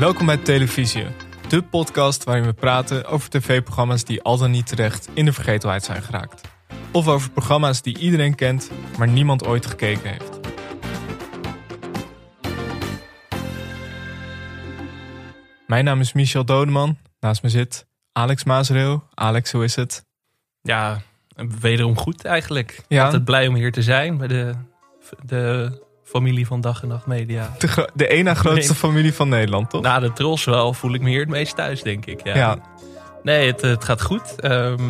Welkom bij Televisie, de podcast waarin we praten over tv-programma's die al dan niet terecht in de vergetelheid zijn geraakt. Of over programma's die iedereen kent, maar niemand ooit gekeken heeft. Mijn naam is Michel Dodeman. Naast me zit Alex Maasreel. Alex, hoe is het? Ja, wederom goed eigenlijk. Ja. Altijd blij om hier te zijn bij de, de familie van Dag en Nacht Media. De, de ene grootste familie van Nederland, toch? Na de tros wel voel ik me hier het meest thuis, denk ik. Ja. ja. Nee, het, het gaat goed. Ehm,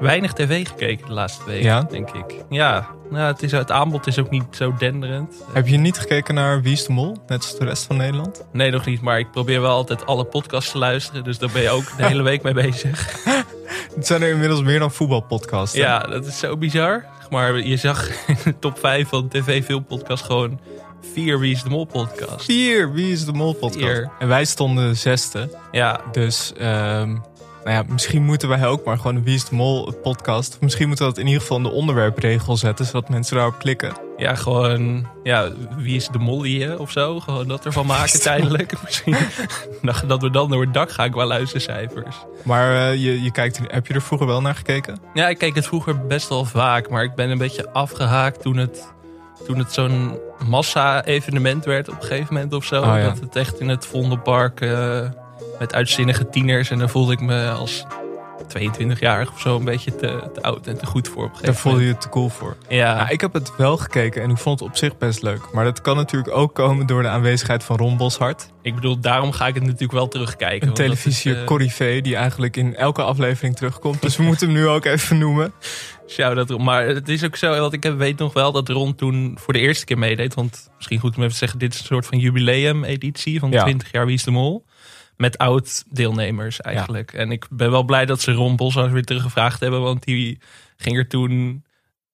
weinig tv gekeken de laatste week, Ja? denk ik. Ja, nou, het, is, het aanbod is ook niet zo denderend. Heb je niet gekeken naar Wie is de Mol? Net als de rest van Nederland? Nee, nog niet. Maar ik probeer wel altijd alle podcasts te luisteren. Dus daar ben je ook de hele week mee bezig. Het zijn er inmiddels meer dan voetbalpodcasts. hè? Ja, dat is zo bizar. Maar je zag in de top 5 van tv filmpodcast gewoon vier Wie is de Mol podcast. Vier Wie is de Mol podcast. Vier. En wij stonden zesde. Ja, Dus ehm, nou ja, misschien moeten wij ook maar gewoon een Wie is de Mol podcast. Of misschien moeten we dat in ieder geval in de onderwerpregel zetten. Zodat mensen daarop klikken. Ja, gewoon, ja, wie is de mollie of zo? Gewoon dat ervan maken de tijdelijk. Misschien dat we dan door het dak gaan qua luistercijfers. Maar eh, je, je kijkt, heb je er vroeger wel naar gekeken? Ja, ik keek het vroeger best wel vaak, maar ik ben een beetje afgehaakt toen het, toen het zo'n massa-evenement werd op een gegeven moment of zo. Oh, ja. Dat het echt in het Vondelpark eh met uitzinnige tieners en dan voelde ik me als 22-jarig of zo een beetje te, te oud en te goed voor op een Daar voelde je het te cool voor. Ja, Nou, ik heb het wel gekeken en ik vond het op zich best leuk. Maar dat kan natuurlijk ook komen door de aanwezigheid van Ron Boshart. ik bedoel, daarom ga ik het natuurlijk wel terugkijken. Een dat televisie corrivee die eigenlijk in elke aflevering terugkomt. Dus we moeten hem nu ook even noemen. Shout out, maar het is ook zo, want ik weet nog wel dat Ron toen voor de eerste keer meedeed. Want misschien goed om even te zeggen, dit is een soort van jubileum-editie van Ja. 20 jaar Wie is de Mol. Met oud-deelnemers eigenlijk. En ik ben wel blij dat ze Ron Boshart weer teruggevraagd hebben. Want die ging er toen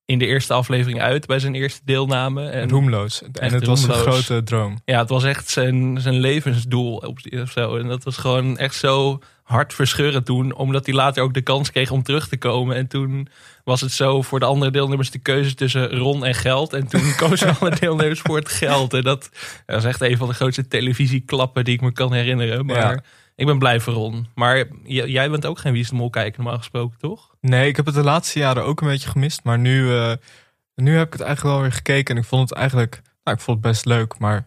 in de eerste aflevering uit bij zijn eerste deelname. En Roemloos. En het was een grote droom. ja, het was echt zijn, zijn levensdoel of zo. En dat was gewoon echt zo hartverscheurend toen. Omdat hij later ook de kans kreeg om terug te komen. En toen was het zo voor de andere deelnemers de keuze tussen Ron en geld. En toen kozen alle deelnemers voor het geld. En dat, dat is echt een van de grootste televisieklappen die ik me kan herinneren. Maar Ja. Ik ben blij voor Ron. Maar jij bent ook geen Wie is de Mol kijker normaal gesproken, toch? Nee, ik heb het de laatste jaren ook een beetje gemist. Maar nu, eh, nu heb ik het eigenlijk wel weer gekeken. En ik vond het eigenlijk nou, ik vond het best leuk. Maar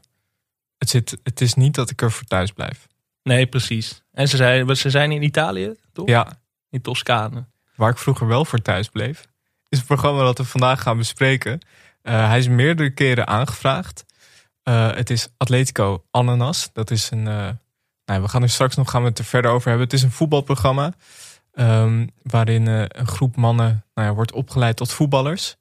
het, zit, het is niet dat ik er voor thuis blijf. Nee, precies. En ze zijn, ze zijn in Italië, toch? Ja, In Toscane. waar ik vroeger wel voor thuis bleef. Is het programma dat we vandaag gaan bespreken. Eh, hij is meerdere keren aangevraagd. Eh, het is Atletico Ananas. Dat is een. Nou, we gaan er straks nog gaan we het er verder over hebben. Het is een voetbalprogramma. ehm, waarin eh, een groep mannen nou ja, wordt opgeleid tot voetballers.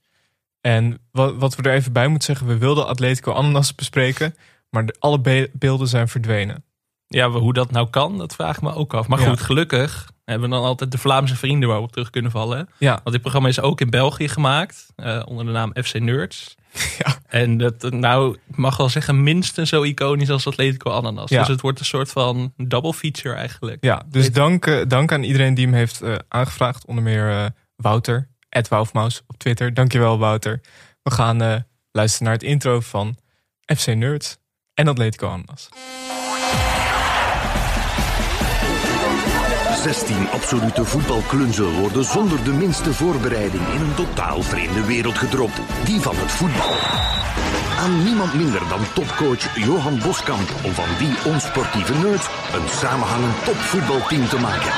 En wat, wat we er even bij moeten zeggen. We wilden Atletico Ananas bespreken. Maar de, alle be- beelden zijn verdwenen. Ja, hoe dat nou kan, dat vraag ik me ook af. Maar Ja. goed, gelukkig hebben we dan altijd de Vlaamse vrienden waarop terug kunnen vallen. Ja, Want dit programma is ook in België gemaakt, eh, onder de naam FC Nerds. Ja. En dat, nou, ik mag wel zeggen, minstens zo iconisch als Atletico Ananas. Ja. Dus het wordt een soort van double feature eigenlijk. Ja, dus dank, eh, dank aan iedereen die hem heeft eh, aangevraagd. Onder meer Wouter, Ed Woufmaus op Twitter. Dankjewel Wouter. We gaan luisteren naar het intro van FC Nerds en Atletico Ananas. 16 absolute voetbalklunzen worden zonder de minste voorbereiding in een totaal vreemde wereld gedropt. Die van het voetbal. Aan niemand minder dan topcoach Johan Boskamp om van die onsportieve nerds een samenhangend topvoetbalteam te maken.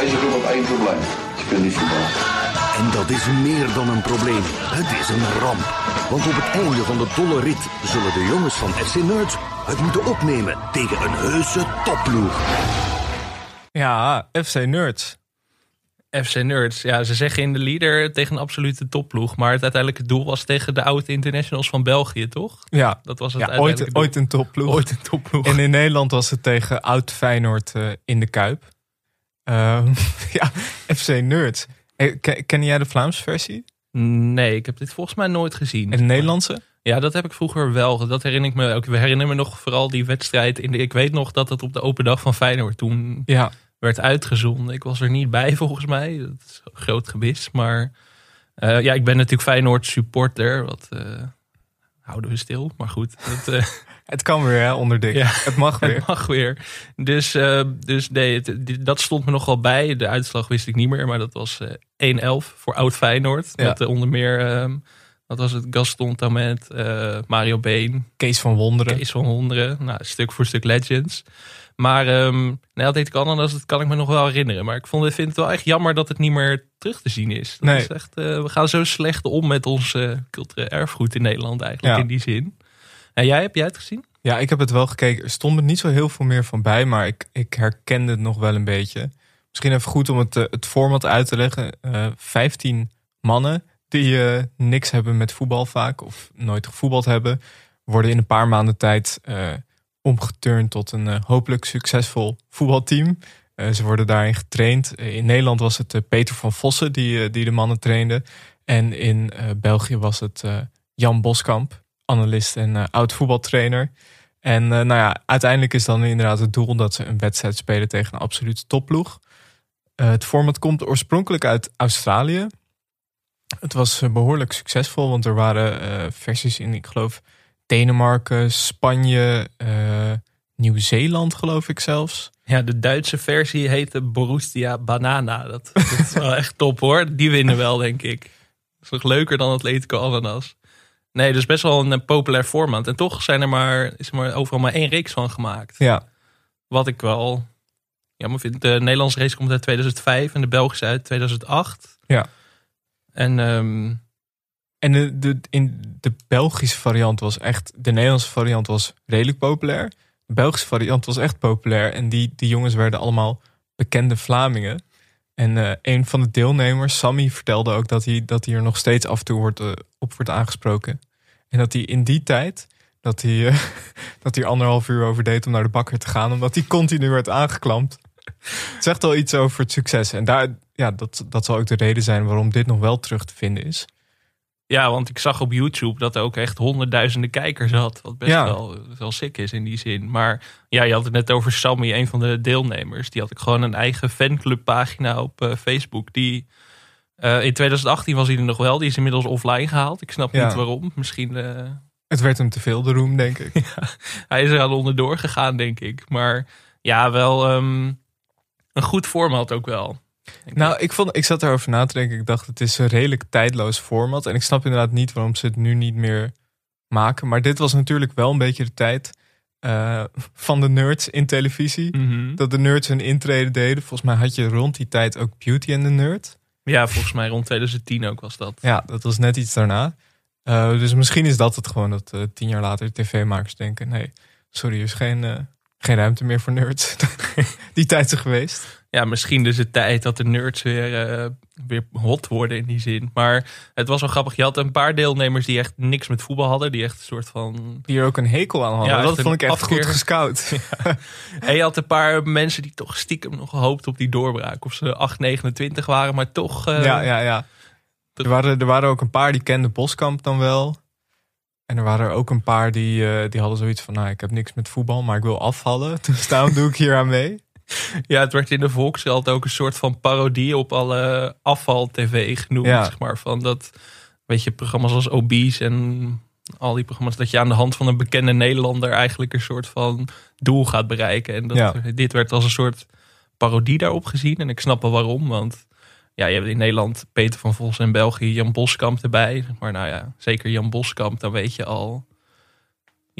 Deze groep heeft één probleem. Ze kunnen niet voetballen. En dat is meer dan een probleem. Het is een ramp. Want op het einde van de dolle rit zullen de jongens van FC Nerds het moeten opnemen tegen een heuse topploeg. Ja, FC Nerds. FC Nerds, ja, ze zeggen in de leader tegen een absolute topploeg. Maar het uiteindelijke doel was tegen de oude internationals van België, toch? Ja, Dat was het ja ooit, uiteindelijke doel. ooit een topploeg. Ooit een topploeg. En in Nederland was het tegen Oud Feyenoord eh, in de Kuip. Ehm, ja, FC Nerds. Eh, ken, jij de Vlaamse versie? Nee, ik heb dit volgens mij nooit gezien. En de Nederlandse? Ja, dat heb ik vroeger wel. Dat herinner ik me ook. We herinneren me nog vooral die wedstrijd. In de, ik weet nog dat het op de open dag van Feyenoord toen Ja, werd uitgezonden. Ik was er niet bij volgens mij. Dat is een groot gebis. Maar eh, ja, ik ben natuurlijk Feyenoord supporter. Wat, eh, houden we stil. Maar goed, dat, Het kan weer, hè, onder dik. Ja. Het mag weer. het mag weer. Dus, eh, dus nee, het- die- dat stond me nog wel bij. De uitslag wist ik niet meer, maar dat was eh 1-11 voor Oud Feyenoord. Ja. Met eh, onder meer, ehm, wat was het, Gaston Tamet, Mario Been, Kees van Wonderen. Kees van Honderen. Nou, stuk voor stuk legends. Maar um, nee, dat deed ik ananas, dat kan ik me nog wel herinneren. Maar ik vond, ik vind het wel echt jammer dat het niet meer terug te zien is. Dat Nee. is echt, we gaan zo slecht om met ons cultureel erfgoed in Nederland eigenlijk, Ja. in die zin. En jij, heb jij het gezien? Ja, ik heb het wel gekeken. Er stond er niet zo heel veel meer van bij, maar ik, ik herkende het nog wel een beetje. Misschien even goed om het, eh, het format uit te leggen. Eh 15 mannen die eh, niks hebben met voetbal vaak of nooit gevoetbald hebben, worden in een paar maanden tijd eh, omgeturnd tot een hopelijk succesvol voetbalteam. Ze worden daarin getraind. In Nederland was het Peter van Vossen die, die de mannen trainde. En in België was het Jan Boskamp, analist en eh, oud voetbaltrainer. En eh, nou ja, uiteindelijk is dan inderdaad het doel dat ze een wedstrijd spelen tegen een absolute topploeg. Eh, het format komt oorspronkelijk uit Australië. Het was eh, behoorlijk succesvol, want er waren versies in, ik geloof, Denemarken, Spanje, Nieuw-Zeeland, geloof ik zelfs. Ja, de Duitse versie heette Borussia Banana. Dat, dat is wel echt top hoor. Die winnen wel, denk ik. Dat is nog leuker dan Atletico Ananas. Nee, dus best wel een eh, populair format. En toch zijn er maar, is er maar overal maar één reeks van gemaakt. Ja, Wat ik wel jammer vind. De Nederlandse race komt uit 2005 en de Belgische uit 2008. Ja. En ehm, En de, de, in de Belgische variant was echt. De Nederlandse variant was redelijk populair. De Belgische variant was echt populair. En die, die jongens werden allemaal bekende Vlamingen. En eh, een van de deelnemers, Sammy, vertelde ook dat hij, dat hij er nog steeds af en toe wordt, eh, op wordt aangesproken. En dat hij in die tijd. Dat hij, eh, dat hij er anderhalf uur over deed om naar de bakker te gaan. Omdat hij continu werd aangeklampt. Het zegt wel iets over het succes. En daar, ja, dat, dat zal ook de reden zijn waarom dit nog wel terug te vinden is. Ja, want ik zag op YouTube dat er ook echt honderdduizenden kijkers had. Wat best Ja. wel, wel sick is in die zin. Maar ja, je had het net over Sammy, een van de deelnemers. Die had ik gewoon een eigen fanclubpagina op eh, Facebook. Die eh, in 2018 was hij er nog wel. Die is inmiddels offline gehaald. Ik snap Ja. niet waarom. Misschien eh, Het werd hem te veel, de roem, denk ik. hij is er al onderdoor gegaan, denk ik. Maar ja, wel ehm, een goed format ook wel. Nou, ik. vond, ik zat erover na te denken. Ik dacht, het is een redelijk tijdloos format. En ik snap inderdaad niet waarom ze het nu niet meer maken. Maar dit was natuurlijk wel een beetje de tijd eh, van de nerds in televisie. Mhm. Dat de nerds hun intrede deden. Volgens mij had je rond die tijd ook Beauty and the Nerd. Ja, volgens mij rond 2010 ook was dat. Ja, dat was net iets daarna. Eh, dus misschien is dat het gewoon dat eh, tien jaar later tv-makers denken... nee, sorry, er is geen, geen ruimte meer voor nerds. die tijd is geweest. Ja, misschien dus de tijd dat de nerds weer, eh, weer hot worden in die zin. Maar het was wel grappig. Je had een paar deelnemers die echt niks met voetbal hadden. Die echt een soort van... Die er ook een hekel aan hadden. Ja, dat vond ik echt afkeer. goed gescout. En je had een paar mensen die toch stiekem nog gehoopt op die doorbraak. Of ze 8,29 waren, maar toch... eh, Ja, ja, ja. Er waren, er waren ook een paar die kenden Boskamp dan wel. En er waren er ook een paar die, eh, die hadden zoiets van... nou, ik heb niks met voetbal, maar ik wil afvallen. Dus daarom doe ik hier aan mee. Ja, het werd in de Volkskrant ook een soort van parodie op alle afval-tv genoemd. Ja. Zeg maar, van dat, weet je, programma's als Obese en al die programma's... dat je aan de hand van een bekende Nederlander eigenlijk een soort van doel gaat bereiken. En dat, Ja. dit werd als een soort parodie daarop gezien. En ik snap wel waarom, want ja, je hebt in Nederland Peter van Vos en België Jan Boskamp erbij. Maar nou ja, zeker Jan Boskamp, dan weet je al...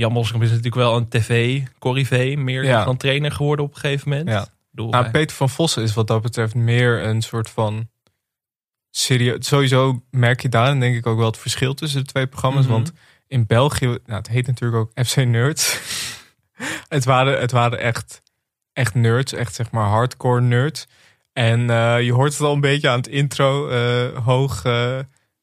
Jan Boskamp is natuurlijk wel een tv-corrivé, meer Ja. dan trainer geworden op een gegeven moment. Ja. Bedoel, Nou, Peter van Vossen is wat dat betreft meer een soort van... Serieus, sowieso merk je daarin denk ik ook wel het verschil tussen de twee programma's. Mhm. Want in België, nou, het heet natuurlijk ook FC Nerds. het, waren, het waren echt, echt nerds, echt zeg maar hardcore nerds. En eh, je hoort het al een beetje aan het intro, eh, hoog, eh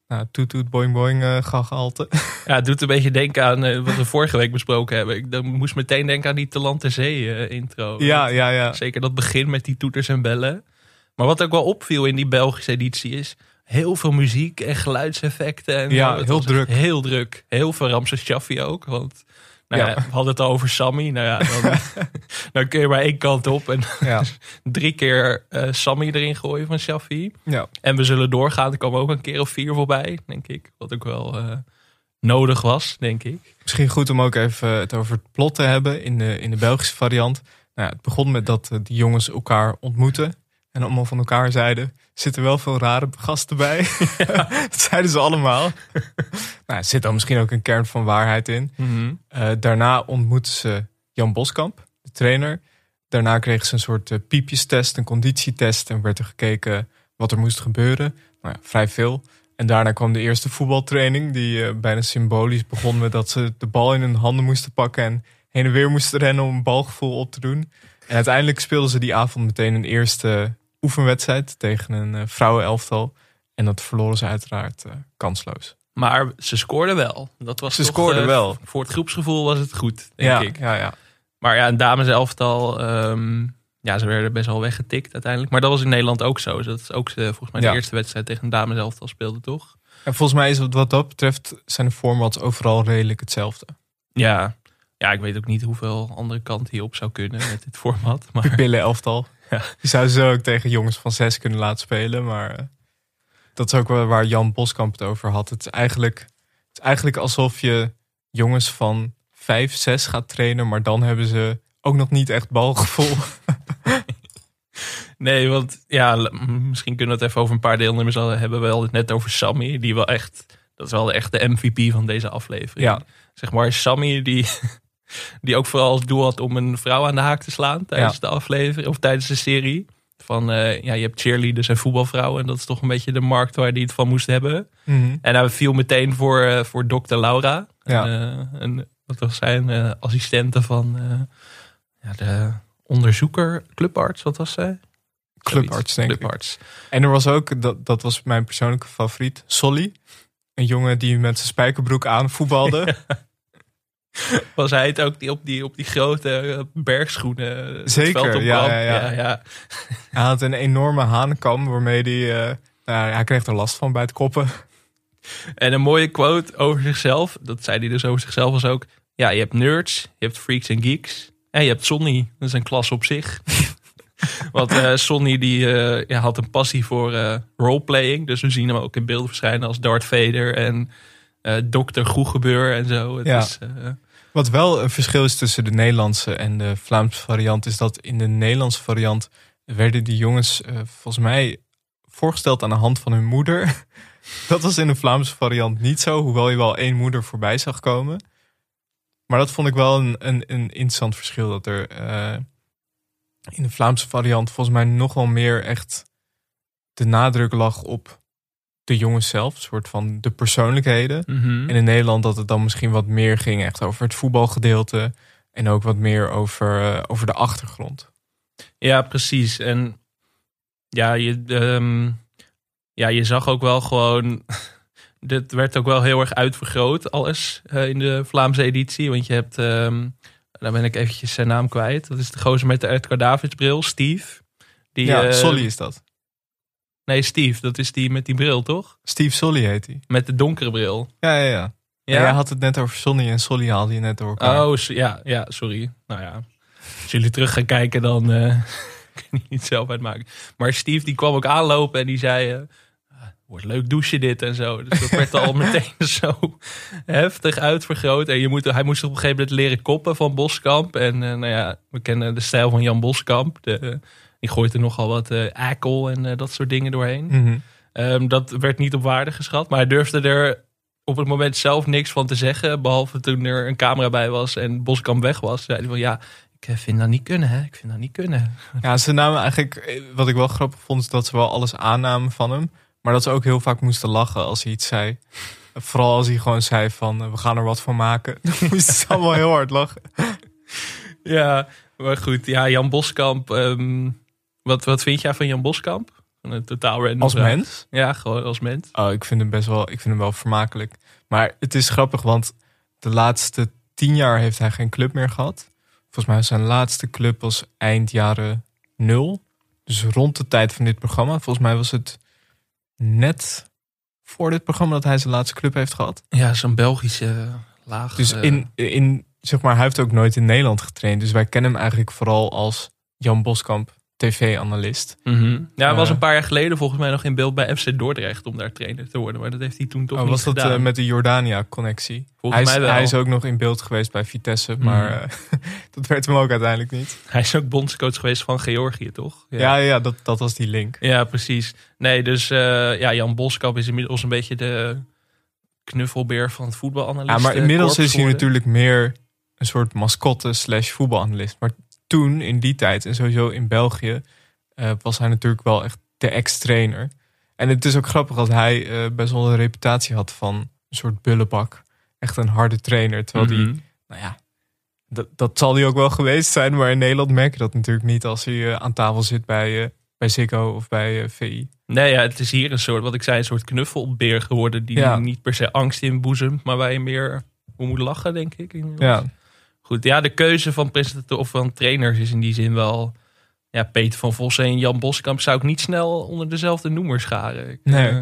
nou, toet toet boing boing eh gehalte. Ja, het doet een beetje denken aan eh, wat we vorige week besproken hebben. Ik dan moest meteen denken aan die Te Land en Zee eh, intro. ja, ja, ja. Zeker dat begin met die toeters en bellen. Maar wat ook wel opviel in die Belgische editie is... heel veel muziek en geluidseffecten. En Ja, heel druk. Heel druk. Heel veel Ramses Shaffi ook. Want nou ja. Ja. we hadden het al over Sammy. Nou ja, dan, dan kun je maar één kant op. En Ja, drie keer eh, Sammy erin gooien van Shaffi. ja. En we zullen doorgaan. Er komen ook een keer of vier voorbij, denk ik. Wat ook wel eh, nodig was, denk ik. Misschien goed om ook even het over het plot te hebben in de, in de Belgische variant. Nou, ja, het begon met dat eh, die jongens elkaar ontmoeten. En allemaal van elkaar zeiden, zitten wel veel rare gasten bij. dat zeiden ze allemaal. nou, er zit dan misschien ook een kern van waarheid in. Uh, daarna ontmoetten ze Jan Boskamp, de trainer. Daarna kregen ze een soort uh, piepjestest, een conditietest. En werd er gekeken wat er moest gebeuren. Nou ja, vrij veel. En daarna kwam de eerste voetbaltraining, die uh, bijna symbolisch begon met dat ze de bal in hun handen moesten pakken en heen en weer moesten rennen om een balgevoel op te doen. En uiteindelijk speelden ze die avond meteen een eerste oefenwedstrijd tegen een uh, vrouwenelftal. En dat verloren ze uiteraard uh, kansloos. Maar ze scoorden wel. Dat was ze toch, scoorden wel. Voor het groepsgevoel was het goed, denk ja, ik. Ja, ja. Maar ja, een dameselftal, um, ja, ze werden best wel weggetikt uiteindelijk. Maar dat was in Nederland ook zo. Dat is ook volgens mij de Ja. eerste wedstrijd tegen een dameselftal speelde, toch? En volgens mij is het wat dat betreft zijn de formats overal redelijk hetzelfde. Ja. Ja, ik weet ook niet hoeveel andere kant hierop zou kunnen met dit format. Maar billenelftal. Ja. Die zouden ze ook tegen jongens van zes kunnen laten spelen. Maar eh, dat is ook wel waar Jan Boskamp het over had. Het is eigenlijk, het is eigenlijk alsof je jongens van vijf, zes gaat trainen. Maar dan hebben ze ook nog niet echt balgevoel. nee, want ja, misschien kunnen we het even over een paar deelnemers hebben. We hadden het net over Sammy, die wel echt, dat is wel echt de MVP van deze aflevering. Ja. Zeg maar, Sammy die, die ook vooral als doel had om een vrouw aan de haak te slaan tijdens Ja. de aflevering of tijdens de serie. Van eh, ja, je hebt cheerleaders en voetbalvrouwen en dat is toch een beetje de markt waar die het van moest hebben. Mhm. En hij viel meteen voor, eh, voor dokter Laura. Ja. Eh, wat was zij? Een eh, assistente van ja, de onderzoeker, clubarts, wat was zij? Clubarts, denk ik. Clubarts. En er was ook, dat, dat was mijn persoonlijke favoriet, Solly. Een jongen die met zijn spijkerbroek aan voetbalde. Was hij het ook die op die, op die grote eh, bergschoenen het Zeker, ja, ja, ja. ja. Hij had een enorme haankam waarmee hij... eh, nou, hij kreeg er last van bij het koppen. En een mooie quote over zichzelf. Dat zei hij dus over zichzelf was ook. Ja, je hebt nerds, je hebt freaks en geeks. En je hebt Sonny. Dat is een klas op zich. Want eh Sonny die, eh, ja, had een passie voor eh, roleplaying. Dus we zien hem ook in beelden verschijnen als Darth Vader en eh Dr. Goegebeur en zo. Het Ja. is, eh, Wat wel een verschil is tussen de Nederlandse en de Vlaamse variant... is dat in de Nederlandse variant werden die jongens eh, volgens mij voorgesteld aan de hand van hun moeder. Dat was in de Vlaamse variant niet zo, hoewel je wel één moeder voorbij zag komen. Maar dat vond ik wel een, een, een interessant verschil. Dat er eh, in de Vlaamse variant volgens mij nog wel meer echt de nadruk lag op de jongens zelf. Een soort van de persoonlijkheden. mhm. En in Nederland dat het dan misschien wat meer ging echt over het voetbalgedeelte. En ook wat meer over, eh, over de achtergrond. Ja, precies. En ja, je, ehm, ja, je zag ook wel gewoon. Dit werd ook wel heel erg uitvergroot, alles eh, in de Vlaamse editie. Want je hebt, ehm daar ben ik eventjes zijn naam kwijt. Dat is de gozer met de Edgar Davids bril, Steve. Die, ja, eh, Solly is dat. Nee, Steve, dat is die met die bril, toch? Steve Solly heet hij. Met de donkere bril. Ja, ja, ja. Ja? jij had het net over Sonny en Solly haalde je net door elkaar. Oh, ja, ja, sorry. Nou ja, als jullie terug gaan kijken, dan eh kun je niet zelf uitmaken. Maar Steve die kwam ook aanlopen en die zei... eh, wordt leuk douchen dit en zo. Dus dat werd al meteen zo heftig uitvergroot. En je moet, hij moest op een gegeven moment leren koppen van Boskamp. En eh, nou ja, we kennen de stijl van Jan Boskamp. De, die gooit er nogal wat eh akel en eh, dat soort dingen doorheen. Mhm. Ehm, dat werd niet op waarde geschat. Maar hij durfde er op het moment zelf niks van te zeggen. Behalve toen er een camera bij was en Boskamp weg was. Zei hij van ja, ik eh, vind dat niet kunnen hè. Ik vind dat niet kunnen. Ja, ze namen eigenlijk, wat ik wel grappig vond, is dat ze wel alles aannamen van hem. Maar dat ze ook heel vaak moesten lachen als hij iets zei. Vooral als hij gewoon zei van, we gaan er wat van maken. Dan moesten ze allemaal heel hard lachen. Ja, maar goed. Ja, Jan Boskamp. ehm, wat, wat vind jij van Jan Boskamp? Van Een totaal random Als vraag. mens? Ja, gewoon als mens. Oh, ik vind hem best wel, ik vind hem wel vermakelijk. Maar het is grappig, want de laatste tien jaar heeft hij geen club meer gehad. Volgens mij was zijn laatste club was eind jaren nul. Dus rond de tijd van dit programma. Volgens mij was het net voor dit programma dat hij zijn laatste club heeft gehad. Ja, zo'n Belgische laag. Dus eh, in, in, zeg maar, hij heeft ook nooit in Nederland getraind. Dus wij kennen hem eigenlijk vooral als Jan Boskamp tv-analist. Mhm. Ja, hij was Eh. een paar jaar geleden volgens mij nog in beeld bij FC Dordrecht om daar trainer te worden. Maar dat heeft hij toen toch Oh, niet was dat eh, met de Jordania-connectie? Volgens hij, is- mij wel. hij is ook nog in beeld geweest bij Vitesse, maar Mhm. eh, dat werd hem ook uiteindelijk niet. Hij is ook bondscoach geweest van Georgië, toch? Ja, ja, dat, dat was die link. Ja, precies. Nee, dus ja, Jan Boskamp is inmiddels een beetje de knuffelbeer van het voetbalanalist. Ja, maar inmiddels is hij natuurlijk meer een soort mascotte slash voetbalanalist. Maar toen, in die tijd en sowieso in België, eh, was hij natuurlijk wel echt de ex-trainer. En het is ook grappig dat hij eh, best wel een reputatie had van een soort bullebak. Echt een harde trainer. Terwijl die, Mhm. nou ja, dat, dat zal hij ook wel geweest zijn. Maar in Nederland merk je dat natuurlijk niet als hij eh, aan tafel zit bij, bij Ziggo of bij VI. Nee, ja, het is hier een soort, wat ik zei, een soort knuffelbeer geworden. Die Ja. niet per se angst inboezemt, maar waar je meer om moet lachen, denk ik. Ja, Goed, ja, de keuze van presentator of van trainers is in die zin wel... Ja, Peter van Vossen en Jan Boskamp zou ik niet snel onder dezelfde noemer scharen. Ik, Nee. eh,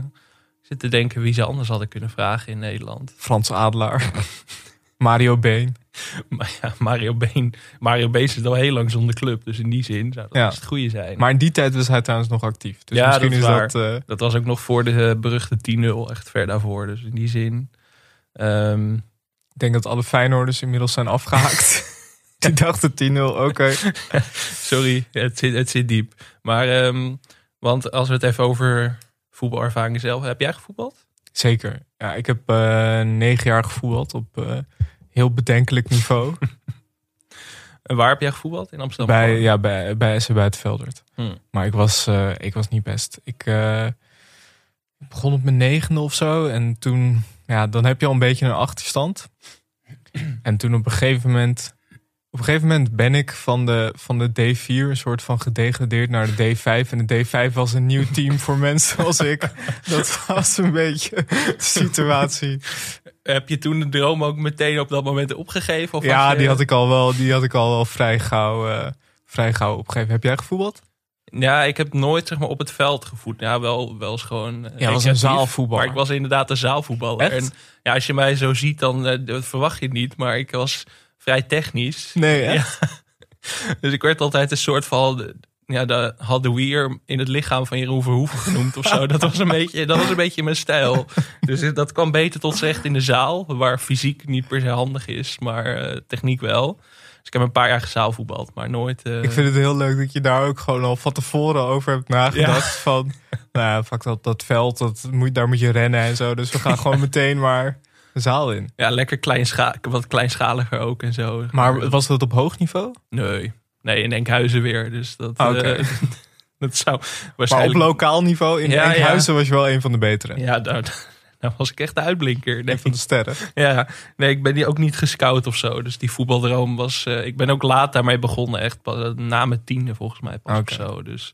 zit te denken wie ze anders hadden kunnen vragen in Nederland. Frans Adelaar. Mario Been. Maar ja, Mario Been, Mario Been zit al heel lang zonder club. Dus in die zin zou dat Ja. het goede zijn. Maar in die tijd was hij trouwens nog actief. Dus Ja, misschien dat is waar. dat... eh, Dat was ook nog voor de eh, beruchte 10-0, echt ver daarvoor. Dus in die zin... ehm, Ik denk dat alle Feyenoorders inmiddels zijn afgehaakt. Die dachten 10-0, oké. sorry, het zit, het zit diep. Maar, ehm, want als we het even over voetbalervaringen zelf... Heb jij gevoetbald? Zeker. Ja, ik heb eh, negen jaar gevoetbald op eh, heel bedenkelijk niveau. En waar heb jij gevoetbald? In Amsterdam? bij, ja, bij, bij SC Buitenveldert. Hmm. Maar ik was, eh, ik was niet best. Ik begon op mijn negende of zo. En toen, ja, dan heb je al een beetje een achterstand. En toen op een gegeven moment... Op een gegeven moment ben ik van de, van de D4 een soort van gedegradeerd naar de D5. En de D5 was een nieuw team voor mensen als ik. Dat was een beetje de situatie. Heb je toen de droom ook meteen op dat moment opgegeven? Of Ja, je- die had ik al wel, die had ik al wel vrij gauw, vrij gauw opgegeven. Heb jij gevoetbald? Ja, ik heb nooit zeg maar, op het veld gevoet. Ja, wel, wel eens gewoon. eh, Ja, was een zaalvoetballer. Maar ik was inderdaad een zaalvoetballer. Echt? En ja, als je mij zo ziet, dan eh, verwacht je het niet. Maar ik was vrij technisch. Nee, echt? Dus ik werd altijd een soort van. Ja, de Hadouier in het lichaam van Jeroen Verhoeven genoemd of zo. Dat was een beetje, dat was een beetje mijn stijl. Dus dat kwam beter tot z'n recht in de zaal. Waar fysiek niet per se handig is, maar eh, techniek wel. Dus ik heb een paar jaar gezaalvoetbald, maar nooit... eh, Ik vind het heel leuk dat je daar ook gewoon al van tevoren over hebt nagedacht. Van, nou ja, fuck dat, dat veld, dat moet, daar moet je rennen en zo. Dus we gaan gewoon meteen maar de zaal in. Ja, lekker kleinscha wat kleinschaliger ook en zo. Maar was dat op hoog niveau? Nee, nee, in Enkhuizen weer. Dus dat, Ah, eh, dat zou Maar op waarschijnlijk... lokaal niveau in Ja, Enkhuizen was je wel een van de betere. Ja, daar, was ik echt de uitblinker. Een Nee, van de sterren. ja, nee, ik ben die ook niet gescout of zo. Dus die voetbaldroom was... eh, ik ben ook laat daarmee begonnen. Echt pas, na mijn tiende volgens mij pas of zo. Dus.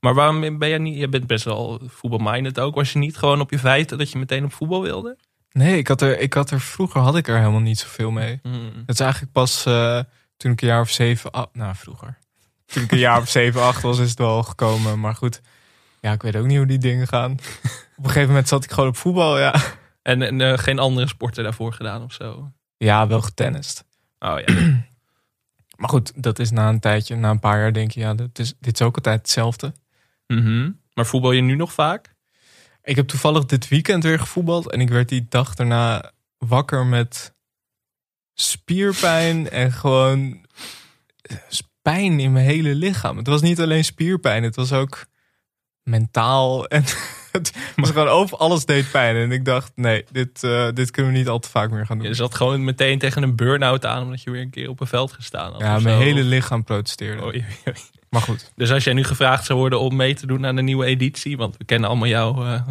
Maar waarom ben jij niet... Je bent best wel voetbalminded ook. Was je niet gewoon op je feiten dat je meteen op voetbal wilde? Nee, ik had, er, ik had er vroeger had ik er helemaal niet zoveel mee. Hmm. Het is eigenlijk pas eh, toen ik een jaar of zeven, ah, nou vroeger. Toen ik een jaar of zeven, acht was, is het wel gekomen. Maar goed, ja, ik weet ook niet hoe die dingen gaan. Op een gegeven moment zat ik gewoon op voetbal, ja. En, en eh, geen andere sporten daarvoor gedaan of zo? Ja, wel getennist. Oh ja. Maar goed, dat is na een tijdje, na een paar jaar denk je, ja, dit is, dit is ook altijd hetzelfde. Mhm. Maar voetbal je nu nog vaak? Ik heb toevallig dit weekend weer gevoetbald en ik werd die dag daarna wakker met spierpijn en gewoon eh, pijn in mijn hele lichaam. Het was niet alleen spierpijn, het was ook mentaal en het was gewoon over alles deed pijn. En ik dacht, nee, dit, eh, dit kunnen we niet al te vaak meer gaan doen. Je zat gewoon meteen tegen een burn-out aan omdat je weer een keer op een veld gestaan had. Ja, mijn zo. hele lichaam protesteerde. Maar goed, Dus als jij nu gevraagd zou worden om mee te doen aan de nieuwe editie, want we kennen allemaal jouw, eh,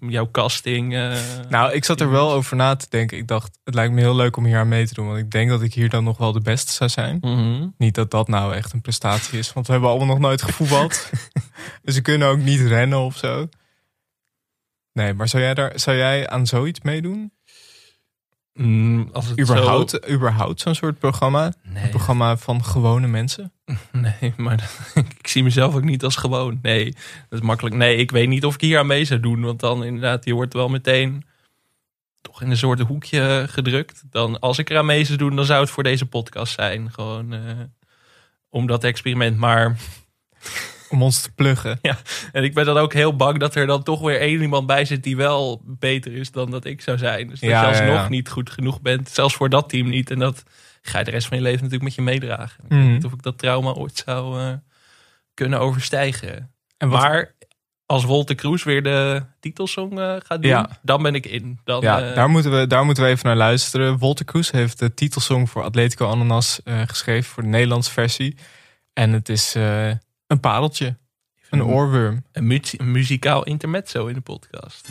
jouw casting. eh, nou, ik zat er wel over na te denken. Ik dacht, het lijkt me heel leuk om hier aan mee te doen, want ik denk dat ik hier dan nog wel de beste zou zijn. mhm. Niet dat dat nou echt een prestatie is, want we hebben allemaal nog nooit gevoetbald. dus we kunnen ook niet rennen of zo. Nee, maar zou jij, daar, zou jij aan zoiets meedoen? Mm, als het Überhaupt, zo- überhaupt zo'n soort programma? Een programma van gewone mensen? nee, maar dat- ik zie mezelf ook niet als gewoon. Nee, dat is makkelijk. Nee, ik weet niet of ik hier aan mee zou doen. Want dan inderdaad, je wordt wel meteen toch in een soort hoekje gedrukt. Dan, als ik eraan mee zou doen, dan zou het voor deze podcast zijn. Gewoon eh, om dat experiment. Maar om ons te pluggen. En ik ben dan ook heel bang dat er dan toch weer één iemand bij zit die wel beter is dan dat ik zou zijn. Dus dat Ja, je ja, alsnog ja. niet goed genoeg bent, zelfs voor dat team niet. En dat ga je de rest van je leven natuurlijk met je meedragen. Ik weet Mhm. niet of ik dat trauma ooit zou eh, kunnen overstijgen. En wat, Maar als Wolter Kroes weer de titelsong eh, gaat doen, Ja. dan ben ik in. Dan, ja, eh, daar, moeten we, daar moeten we even naar luisteren. Wolter Kroes heeft de titelsong voor Atletico Ananas geschreven voor de Nederlandse versie. En het is een pareltje, een oorworm. een, mu- een muzikaal intermezzo in de podcast.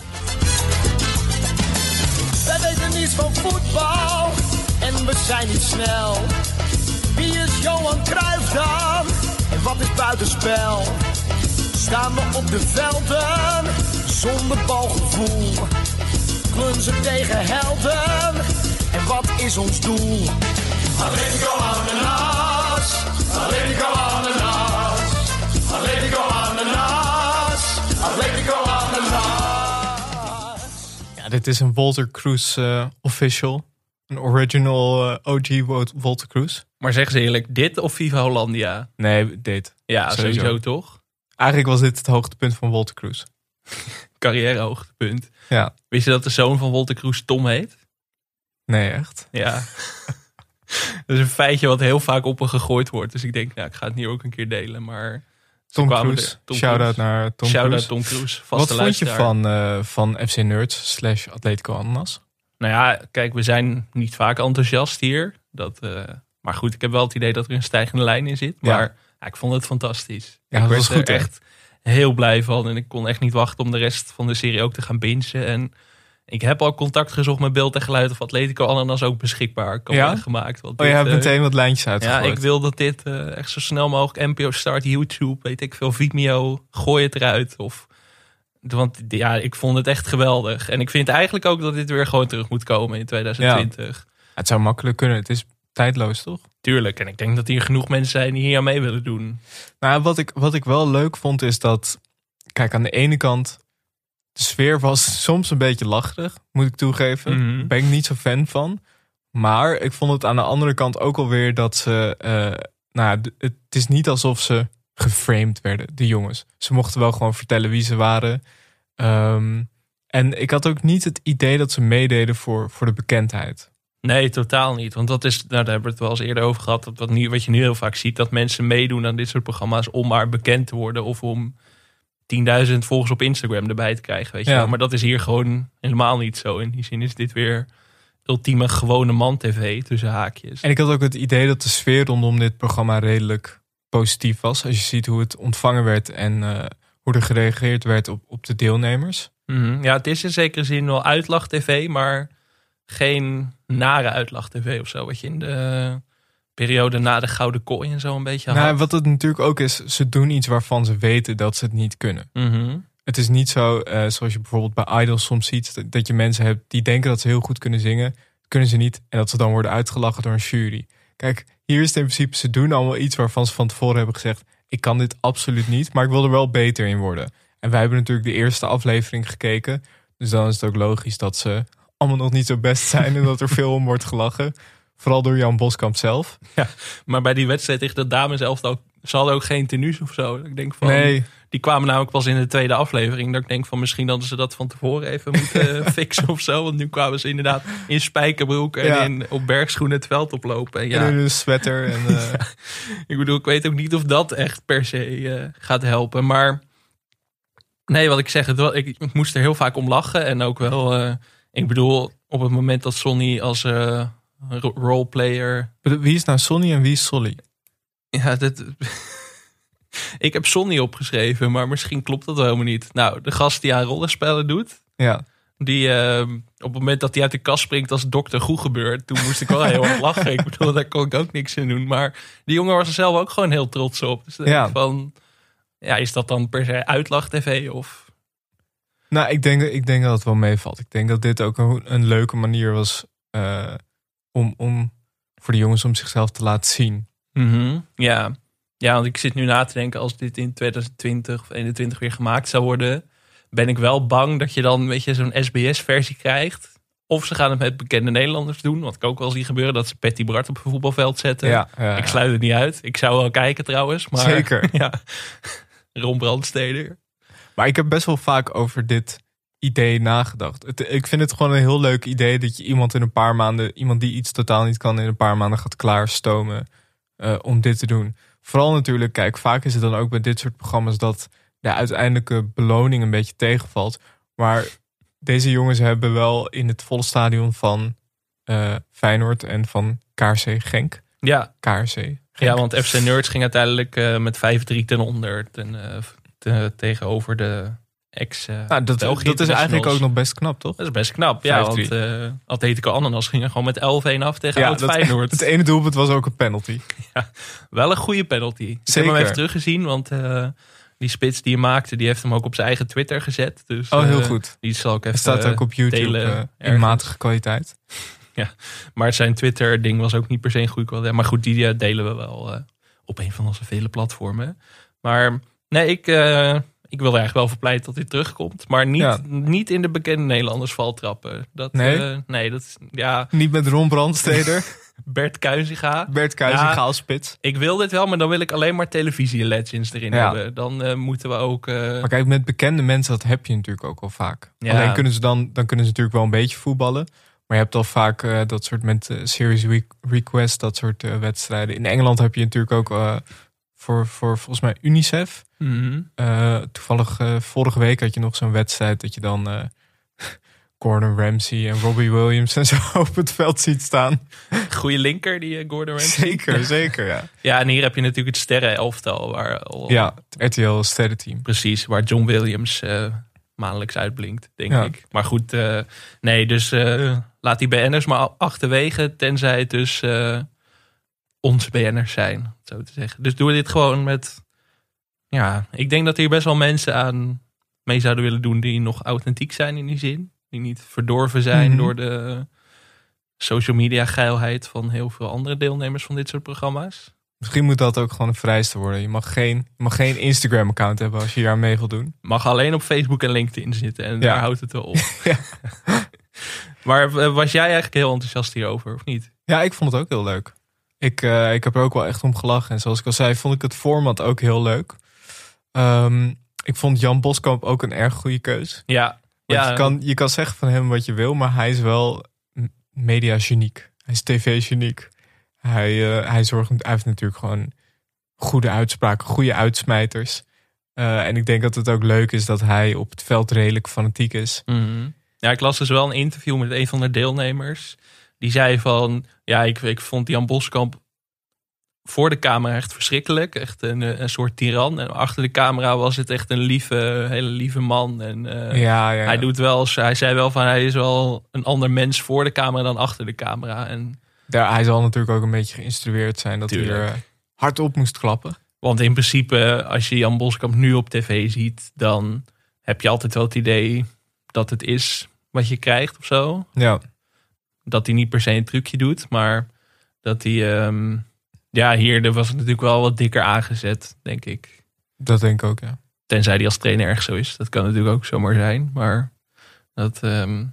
Wij weten niets van voetbal en we zijn niet snel. Wie is Johan Cruijff dan? En wat is buitenspel? Staan we op de velden zonder balgevoel? Klunzen tegen helden en wat is ons doel? Atletico Ananas, Ja, dit is een Wolter Kroes eh, official. Een original eh, OG Wolter Kroes. Maar zeg ze eerlijk, dit of Viva Hollandia? Nee, dit. Ja, Sowieso. sowieso, toch? Eigenlijk was dit het hoogtepunt van Wolter Kroes. Carrièrehoogtepunt. Ja, Wist je dat de zoon van Wolter Kroes Tom heet? nee, echt. Ja. dat is een feitje wat heel vaak op me gegooid wordt. Dus ik denk, nou, ik ga het nu ook een keer delen. Maar Tom Cruise. Tom Shout-out Cruise. naar Tom Shout-out Cruise. Tom Cruise. Wat vond je van, eh, van FC Nerds slash Atletico Ananas? Nou ja, kijk, we zijn niet vaak enthousiast hier. Dat, eh, maar goed, ik heb wel het idee dat er een stijgende lijn in zit. Maar ja, ik vond het fantastisch. Ja, ik was goed, er echt heel blij van. En ik kon echt niet wachten om de rest van de serie ook te gaan bingen. En ik heb al contact gezocht met beeld en geluid of Atletico Ananas ook beschikbaar kan Ja? worden gemaakt. Want Oh, je dit, hebt eh, meteen wat lijntjes Ja, uitgegooid. ik wil dat dit eh, echt zo snel mogelijk NPO Start, YouTube, weet ik veel, Vimeo, gooi het eruit. Of, want ja, ik vond het echt geweldig. En ik vind eigenlijk ook dat dit weer gewoon terug moet komen in 2020. Het zou makkelijk kunnen. Het is tijdloos, toch? Tuurlijk. En ik denk dat hier genoeg mensen zijn die hier aan mee willen doen. Nou, wat ik, wat ik wel leuk vond is dat... Kijk, aan de ene kant... De sfeer was soms een beetje lacherig, moet ik toegeven. Mhm. Ben ik niet zo fan van. Maar ik vond het aan de andere kant ook alweer dat ze... eh, nou, het is niet alsof ze geframed werden, de jongens. Ze mochten wel gewoon vertellen wie ze waren. Ehm, en ik had ook niet het idee dat ze meededen voor, voor de bekendheid. Nee, totaal niet. Want dat is, nou, daar hebben we het wel eens eerder over gehad. Dat wat, nu, wat je nu heel vaak ziet, dat mensen meedoen aan dit soort programma's om maar bekend te worden. Of om 10.000 volgers op Instagram erbij te krijgen. Weet je Ja. wel. Maar dat is hier gewoon helemaal niet zo. In die zin is dit weer ultieme gewone man-tv tussen haakjes. En ik had ook het idee dat de sfeer rondom dit programma redelijk positief was. Als je ziet hoe het ontvangen werd en eh, hoe er gereageerd werd op, op de deelnemers. Mhm. Ja, het is in zekere zin wel uitlach-tv, maar geen nare uitlach-tv of zo. Wat je in de periode na de Gouden Kooi en zo een beetje had. Nou, wat het natuurlijk ook is, ze doen iets waarvan ze weten dat ze het niet kunnen. Mhm. Het is niet zo, eh, zoals je bijvoorbeeld bij Idols soms ziet, dat, dat je mensen hebt die denken dat ze heel goed kunnen zingen. Kunnen ze niet. En dat ze dan worden uitgelachen door een jury. Kijk, hier is het in principe, ze doen allemaal iets waarvan ze van tevoren hebben gezegd, ik kan dit absoluut niet, maar ik wil er wel beter in worden. En wij hebben natuurlijk de eerste aflevering gekeken. Dus dan is het ook logisch dat ze allemaal nog niet zo best zijn en dat er veel om wordt gelachen. Vooral door Jan Boskamp zelf. Maar bij die wedstrijd tegen de dames elftal, ze hadden ook geen tenues of zo. Ik denk van, Nee, die kwamen namelijk pas in de tweede aflevering. Dat ik denk van, misschien hadden ze dat van tevoren even moeten fixen of zo. Want nu kwamen ze inderdaad in spijkerbroek en Ja. in, op bergschoenen het veld oplopen. En ja, en in een sweater. En, eh, Ik bedoel, ik weet ook niet of dat echt per se eh, gaat helpen. Maar nee, wat ik zeg, het ik, ik moest er heel vaak om lachen. En ook wel, eh, ik bedoel, op het moment dat Sonny als roleplayer... wie is nou Sonny en wie is Solly? Ja, dat, ik heb Sonny opgeschreven, maar misschien klopt dat wel helemaal niet. Nou, de gast die aan rollenspellen doet... Ja, Die eh, op het moment dat hij uit de kast springt als dokter goed gebeurt. Toen moest ik wel heel hard lachen. Ik bedoel, daar kon ik ook niks in doen. Maar die jongen was er zelf ook gewoon heel trots op. Dus Ja. van, ja, is dat dan per se uitlach tv of... Nou, ik denk, ik denk dat het wel meevalt. Ik denk dat dit ook een, een leuke manier was eh, om, om voor de jongens om zichzelf te laten zien. Mhm, Ja. ja, want ik zit nu na te denken als dit in 2020 of 2021 weer gemaakt zou worden. Ben ik wel bang dat je dan een beetje zo'n SBS-versie krijgt. Of ze gaan het met bekende Nederlanders doen. Wat ik ook wel zie gebeuren, dat ze Patty Bart op een voetbalveld zetten. Ja, ja, Ik sluit het niet uit. Ik zou wel kijken trouwens. Maar, Zeker. Ja. Ron Brandsteder. Maar ik heb best wel vaak over dit idee nagedacht. Het, ik vind het gewoon een heel leuk idee dat je iemand in een paar maanden, iemand die iets totaal niet kan, in een paar maanden gaat klaarstomen eh, om dit te doen. Vooral natuurlijk, kijk, vaak is het dan ook bij dit soort programma's dat de uiteindelijke beloning een beetje tegenvalt. Maar deze jongens hebben wel in het volle stadion van eh, Feyenoord en van KRC Genk. Ja, KRC. Genk. ja want FC Nerds ging uiteindelijk eh, met 5-3 ten onder ten, te- tegenover de ex uh, Nou, dat, België dat is eigenlijk ook nog best knap, toch? Dat is best knap, ja. 5-3. Want eh Atletico Ananas ging er gewoon met 11-1 af tegen Ja, Oud dat, Feyenoord. het ene doelpunt was ook een penalty. Wel een goede penalty. Ik heb Zeker. hem even teruggezien, want eh, die spits die hij maakte, die heeft hem ook op zijn eigen Twitter gezet. Dus, Oh, heel goed. Die zal ik even staat ook op YouTube delen in matige kwaliteit. Maar zijn Twitter-ding was ook niet per se een goede kwaliteit. Maar goed, die delen we wel op een van onze vele platformen. Maar nee, ik, ik wil er eigenlijk wel voor pleiten dat hij terugkomt. Maar niet, Ja. niet in de bekende Nederlanders valtrappen. Dat, Nee? eh, nee, dat is, ja, Niet met Ron Brandsteder, Bert Kuizinga. Bert Kuijzinga Ja. als spits. Ik wil dit wel, maar dan wil ik alleen maar televisie-legends erin Ja. hebben. Dan eh, moeten we ook... eh, Maar kijk, met bekende mensen, dat heb je natuurlijk ook al vaak. Alleen kunnen ze dan, dan kunnen ze natuurlijk wel een beetje voetballen. Maar je hebt al vaak dat soort met Series Week Request, dat soort wedstrijden. In Engeland heb je natuurlijk ook voor, voor volgens mij UNICEF. Mhm. Eh, toevallig eh, vorige week had je nog zo'n wedstrijd dat je dan eh, Gordon Ramsay en Robbie Williams en zo op het veld ziet staan. Goede linker, die Gordon Ramsay. Zeker, zeker, ja. Ja, en hier heb je natuurlijk het sterren-elftal. Waar al, Ja, het RTL sterrenteam. Precies, waar John Williams maandelijks uitblinkt, denk Ja. ik. Maar goed, nee, dus laat die BN'ers maar achterwege, tenzij het dus onze BN'ers zijn, zo te zeggen. Dus doen we dit gewoon met, ja, ik denk dat hier best wel mensen aan mee zouden willen doen die nog authentiek zijn in die zin. Die niet verdorven zijn Mhm. door de social media geilheid van heel veel andere deelnemers van dit soort programma's. Misschien moet dat ook gewoon een vereiste worden. Je mag geen, je mag geen Instagram-account hebben als je hier aan mee wil doen. Mag alleen op Facebook en LinkedIn zitten. En Ja. daar houdt het wel op. Ja. maar eh, was jij eigenlijk heel enthousiast hierover, of niet? Ja, ik vond het ook heel leuk. Ik, eh, ik heb er ook wel echt om gelachen. En zoals ik al zei, vond ik het format ook heel leuk. Ehm, ik vond Jan Boskamp ook een erg goede keus. Ja. Want ja je, kan, je kan zeggen van hem wat je wil, maar hij is wel media-geniek. Hij is tv-geniek. Hij, eh, hij, zorgt, hij heeft natuurlijk gewoon goede uitspraken, goede uitsmijters. Eh, en ik denk dat het ook leuk is dat hij op het veld redelijk fanatiek is. Mhm. Ja, ik las dus wel een interview met een van de deelnemers. Die zei van, ja, ik, ik vond Jan Boskamp voor de camera echt verschrikkelijk. Echt een, eh, een soort tiran. En achter de camera was het echt een lieve, hele lieve man. En eh, ja, ja, hij doet wel, hij zei wel van, hij is wel een ander mens voor de camera dan achter de camera. En Daar, hij zal natuurlijk ook een beetje geïnstrueerd zijn dat hij er eh, hard op moest klappen. Want in principe, als je Jan Boskamp nu op tv ziet, dan heb je altijd wel het idee dat het is wat je krijgt of zo. Ja, Dat hij niet per se een trucje doet, maar dat hij, ehm, ja, hier er was het natuurlijk wel wat dikker aangezet, denk ik. dat denk ik ook, ja. Tenzij hij als trainer erg zo is. Dat kan natuurlijk ook zomaar zijn. Maar, dat, ehm,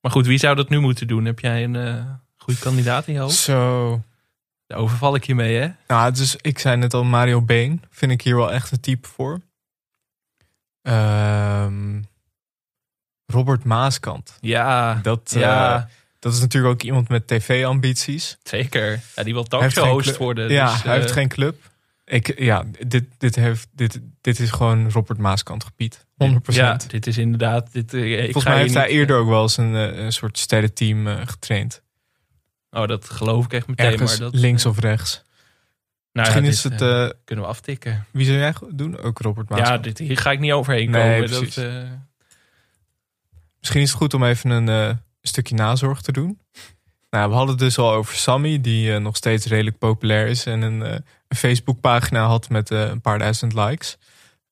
maar goed, wie zou dat nu moeten doen? Heb jij een eh goede kandidaat in je hoofd? Zo. Daar overval ik je mee, hè? Nou, dus ik zei net al, Mario Been vind ik hier wel echt een type voor. Ehm, Robert Maaskant. Ja, Dat, ja eh, dat is natuurlijk ook iemand met tv-ambities. zeker. Ja, die wil talkshow-host worden. Ja, dus, hij heeft eh, geen club. Ik, ja, dit, dit, heeft, dit, dit is gewoon Robert Maaskant gebied. 100%. Ja, dit is inderdaad. Dit, eh, ik Volgens ga mij heeft hij niet- eerder ook wel eens een, eh, een soort sterrenteam eh getraind. Oh, dat geloof ik echt meteen. Ergens maar dat, links eh, of rechts. nou, Misschien ja, is dit, het... eh, eh, kunnen we aftikken. wie zou jij doen? Ook Robert Ja, Maaskant. dit, hier ga ik niet overheen Nee, komen. Dat, eh, Misschien is het goed om even een eh, stukje nazorg te doen. Nou, we hadden het dus al over Sammy, die eh, nog steeds redelijk populair is en een, eh, een Facebookpagina had met eh, een paar duizend likes.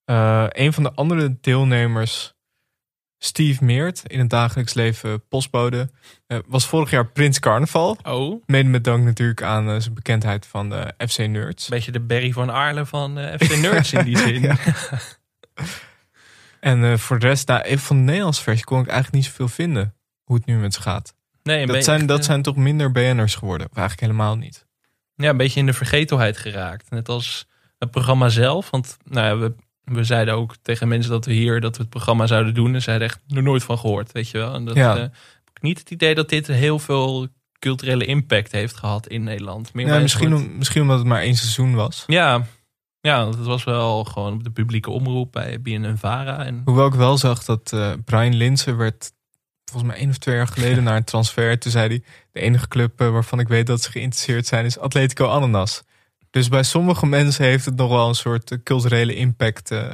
Een van de andere deelnemers, Steve Meert, in het dagelijks leven postbode, was vorig jaar Prins Carnaval. oh, Mede met dank natuurlijk aan zijn bekendheid van de FC Nerds. beetje de Barry van Aarle van FC Nerds in die zin. En voor de rest, nou, even van de Nederlandse versie kon ik eigenlijk niet zoveel vinden hoe het nu met ze gaat. Nee, Dat zijn, dat eh, zijn toch minder BN'ers geworden? Of eigenlijk helemaal niet. ja, een beetje in de vergetelheid geraakt. Net als het programma zelf. Want nou ja, we we zeiden ook tegen mensen dat we hier dat we het programma zouden doen. En zeiden echt er nooit van gehoord, weet je wel. En dat Ja. eh, niet het idee dat dit heel veel culturele impact heeft gehad in Nederland. Meer Ja, misschien, om, misschien omdat het maar één seizoen was. Ja, ja, dat was wel gewoon op de publieke omroep bij BNN Vara. En Hoewel ik wel zag dat eh, Brian Linsen werd volgens mij één of twee jaar geleden naar een transfer. Toen zei hij, de enige club eh, waarvan ik weet dat ze geïnteresseerd zijn is Atletico Ananas. Dus bij sommige mensen heeft het nog wel een soort eh, culturele impact eh,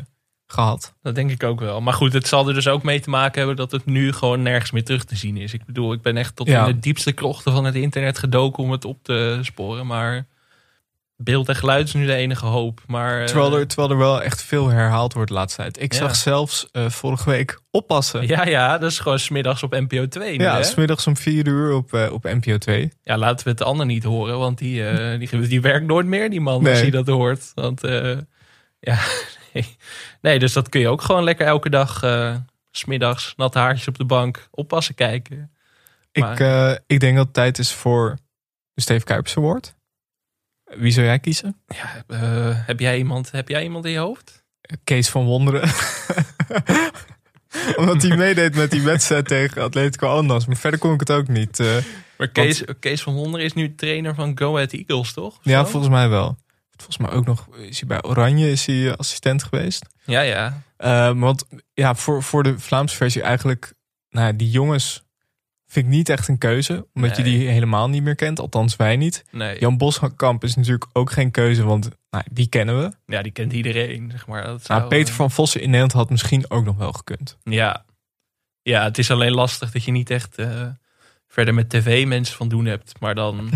gehad. dat denk ik ook wel. Maar goed, het zal er dus ook mee te maken hebben dat het nu gewoon nergens meer terug te zien is. Ik bedoel, ik ben echt tot Ja. in de diepste krochten van het internet gedoken om het op te sporen. Maar beeld en geluid is nu de enige hoop. Maar, eh, Terwijl er, terwijl er wel echt veel herhaald wordt de laatste tijd. Ik Ja. zag zelfs eh, vorige week oppassen. Ja, ja, dat is gewoon smiddags op NPO 2 nu, Ja, smiddags om vier uur op, eh, op NPO 2. Ja, laten we het ander niet horen, want die, die, die werkt nooit meer, die man, als Nee. hij dat hoort. Want, ja, nee. nee, dus dat kun je ook gewoon lekker elke dag, smiddags, natte haartjes op de bank, oppassen kijken. Maar- Ik, ik denk dat het tijd is voor de Steve Kuipers Award. Wie zou jij kiezen? Ja, eh, heb, jij iemand, heb jij iemand in je hoofd? Kees van Wonderen. Omdat hij meedeed met die wedstrijd tegen Atletico Ananas. Maar verder kon ik het ook niet. eh. Maar Kees, Kees van Wonderen is nu trainer van Go Ahead Eagles, toch? Ja, zo? volgens mij wel. Volgens mij ook nog is hij bij Oranje is hij eh, assistent geweest. Ja, ja. Want ja, voor, voor de Vlaamse versie eigenlijk... Nou, ja, die jongens vind ik niet echt een keuze. Omdat Nee. je die helemaal niet meer kent. Althans, wij niet. Nee. Jan Boskamp is natuurlijk ook geen keuze. Want nou, die kennen we. Ja, die kent iedereen, zeg maar. Dat Nou, zou, Peter eh, van Vossen in Nederland had misschien ook nog wel gekund. Ja. ja, het is alleen lastig dat je niet echt eh, verder met tv mensen van doen hebt. Maar dan,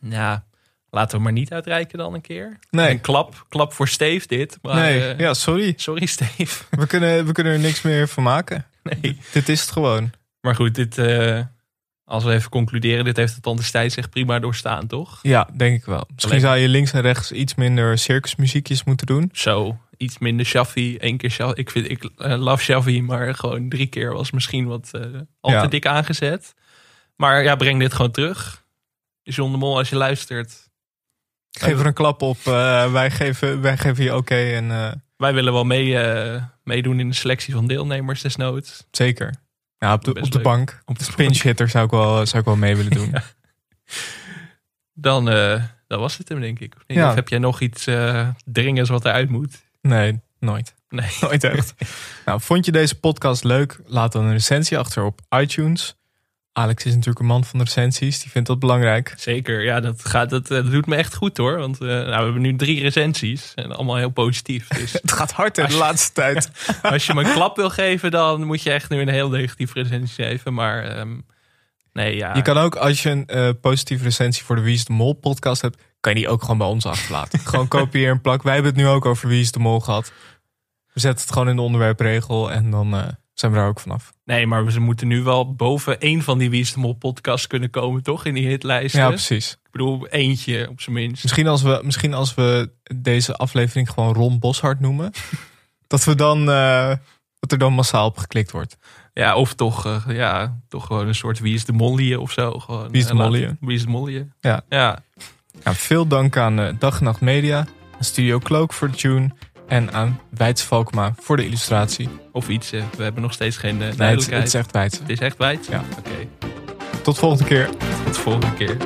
ja, laten we maar niet uitreiken dan een keer. Nee, Een klap, klap voor Steve dit. Maar, nee. eh, ja, sorry. Sorry Steve. We kunnen, we kunnen er niks meer van maken. Nee. Dit is het gewoon. Maar goed, dit, eh, als we even concluderen, dit heeft het dan destijds echt prima doorstaan, toch? Ja, denk ik wel. Misschien Alleen- zou je links en rechts iets minder circusmuziekjes moeten doen. Zo, iets minder Shafi. Één keer Shafi. Ik, vind, ik eh, love Shafi, maar gewoon drie keer was misschien wat eh al Ja. te dik aangezet. Maar ja, breng dit gewoon terug. John de Mol, als je luistert. Geef er een klap op. wij, geven, wij geven je oké. en Wij willen wel mee, meedoen in de selectie van deelnemers desnoods. zeker. Ja, op de, Best op de leuk. bank. Op de Pinch hitter zou ik wel, zou ik wel mee willen doen. Dan, eh, dan was het hem, denk ik. Ja. Of heb jij nog iets eh dringends wat eruit moet? Nee, nooit. Nee. Nooit echt. nou, vond je deze podcast leuk? Laat dan een recensie achter op iTunes. Alex is natuurlijk een man van de recensies. Die vindt dat belangrijk. Zeker, ja, dat, gaat, dat, eh, dat doet me echt goed hoor. Want eh, nou, we hebben nu drie recensies en allemaal heel positief. Dus Het gaat hard in de laatste tijd. als je me een klap wil geven, dan moet je echt nu een heel negatief recensie geven. Maar ehm, nee, ja. Je kan ook, als je een eh, positieve recensie voor de Wie is de Mol podcast hebt, kan je die ook gewoon bij ons achterlaten. gewoon kopieer en plak. Wij hebben het nu ook over Wie is de Mol gehad. We zetten het gewoon in de onderwerpregel en dan zijn we daar ook vanaf. Nee, maar ze moeten nu wel boven één van die Wie is de Mol podcasts kunnen komen, toch? In die hitlijsten. Ja, precies. Ik bedoel, eentje op zijn minst. Misschien als we, misschien als we deze aflevering gewoon Ron Boshart noemen. dat, we dan, eh, dat er dan massaal op geklikt wordt. Ja, of toch, eh, ja, toch gewoon een soort Wie is de Mollie of zo. Gewoon, Wie is de laat- Mollie? Wie is de Mollie? Ja. Ja, Ja, veel dank aan eh, Dag en Nacht Media, Studio Cloak voor de tune en aan Wijts Valkma voor de illustratie. of iets. eh, We hebben nog steeds geen uh, Nee, het, het is echt Wijts. Het is echt wijd? Ja. Oké, Tot volgende keer. tot de volgende keer.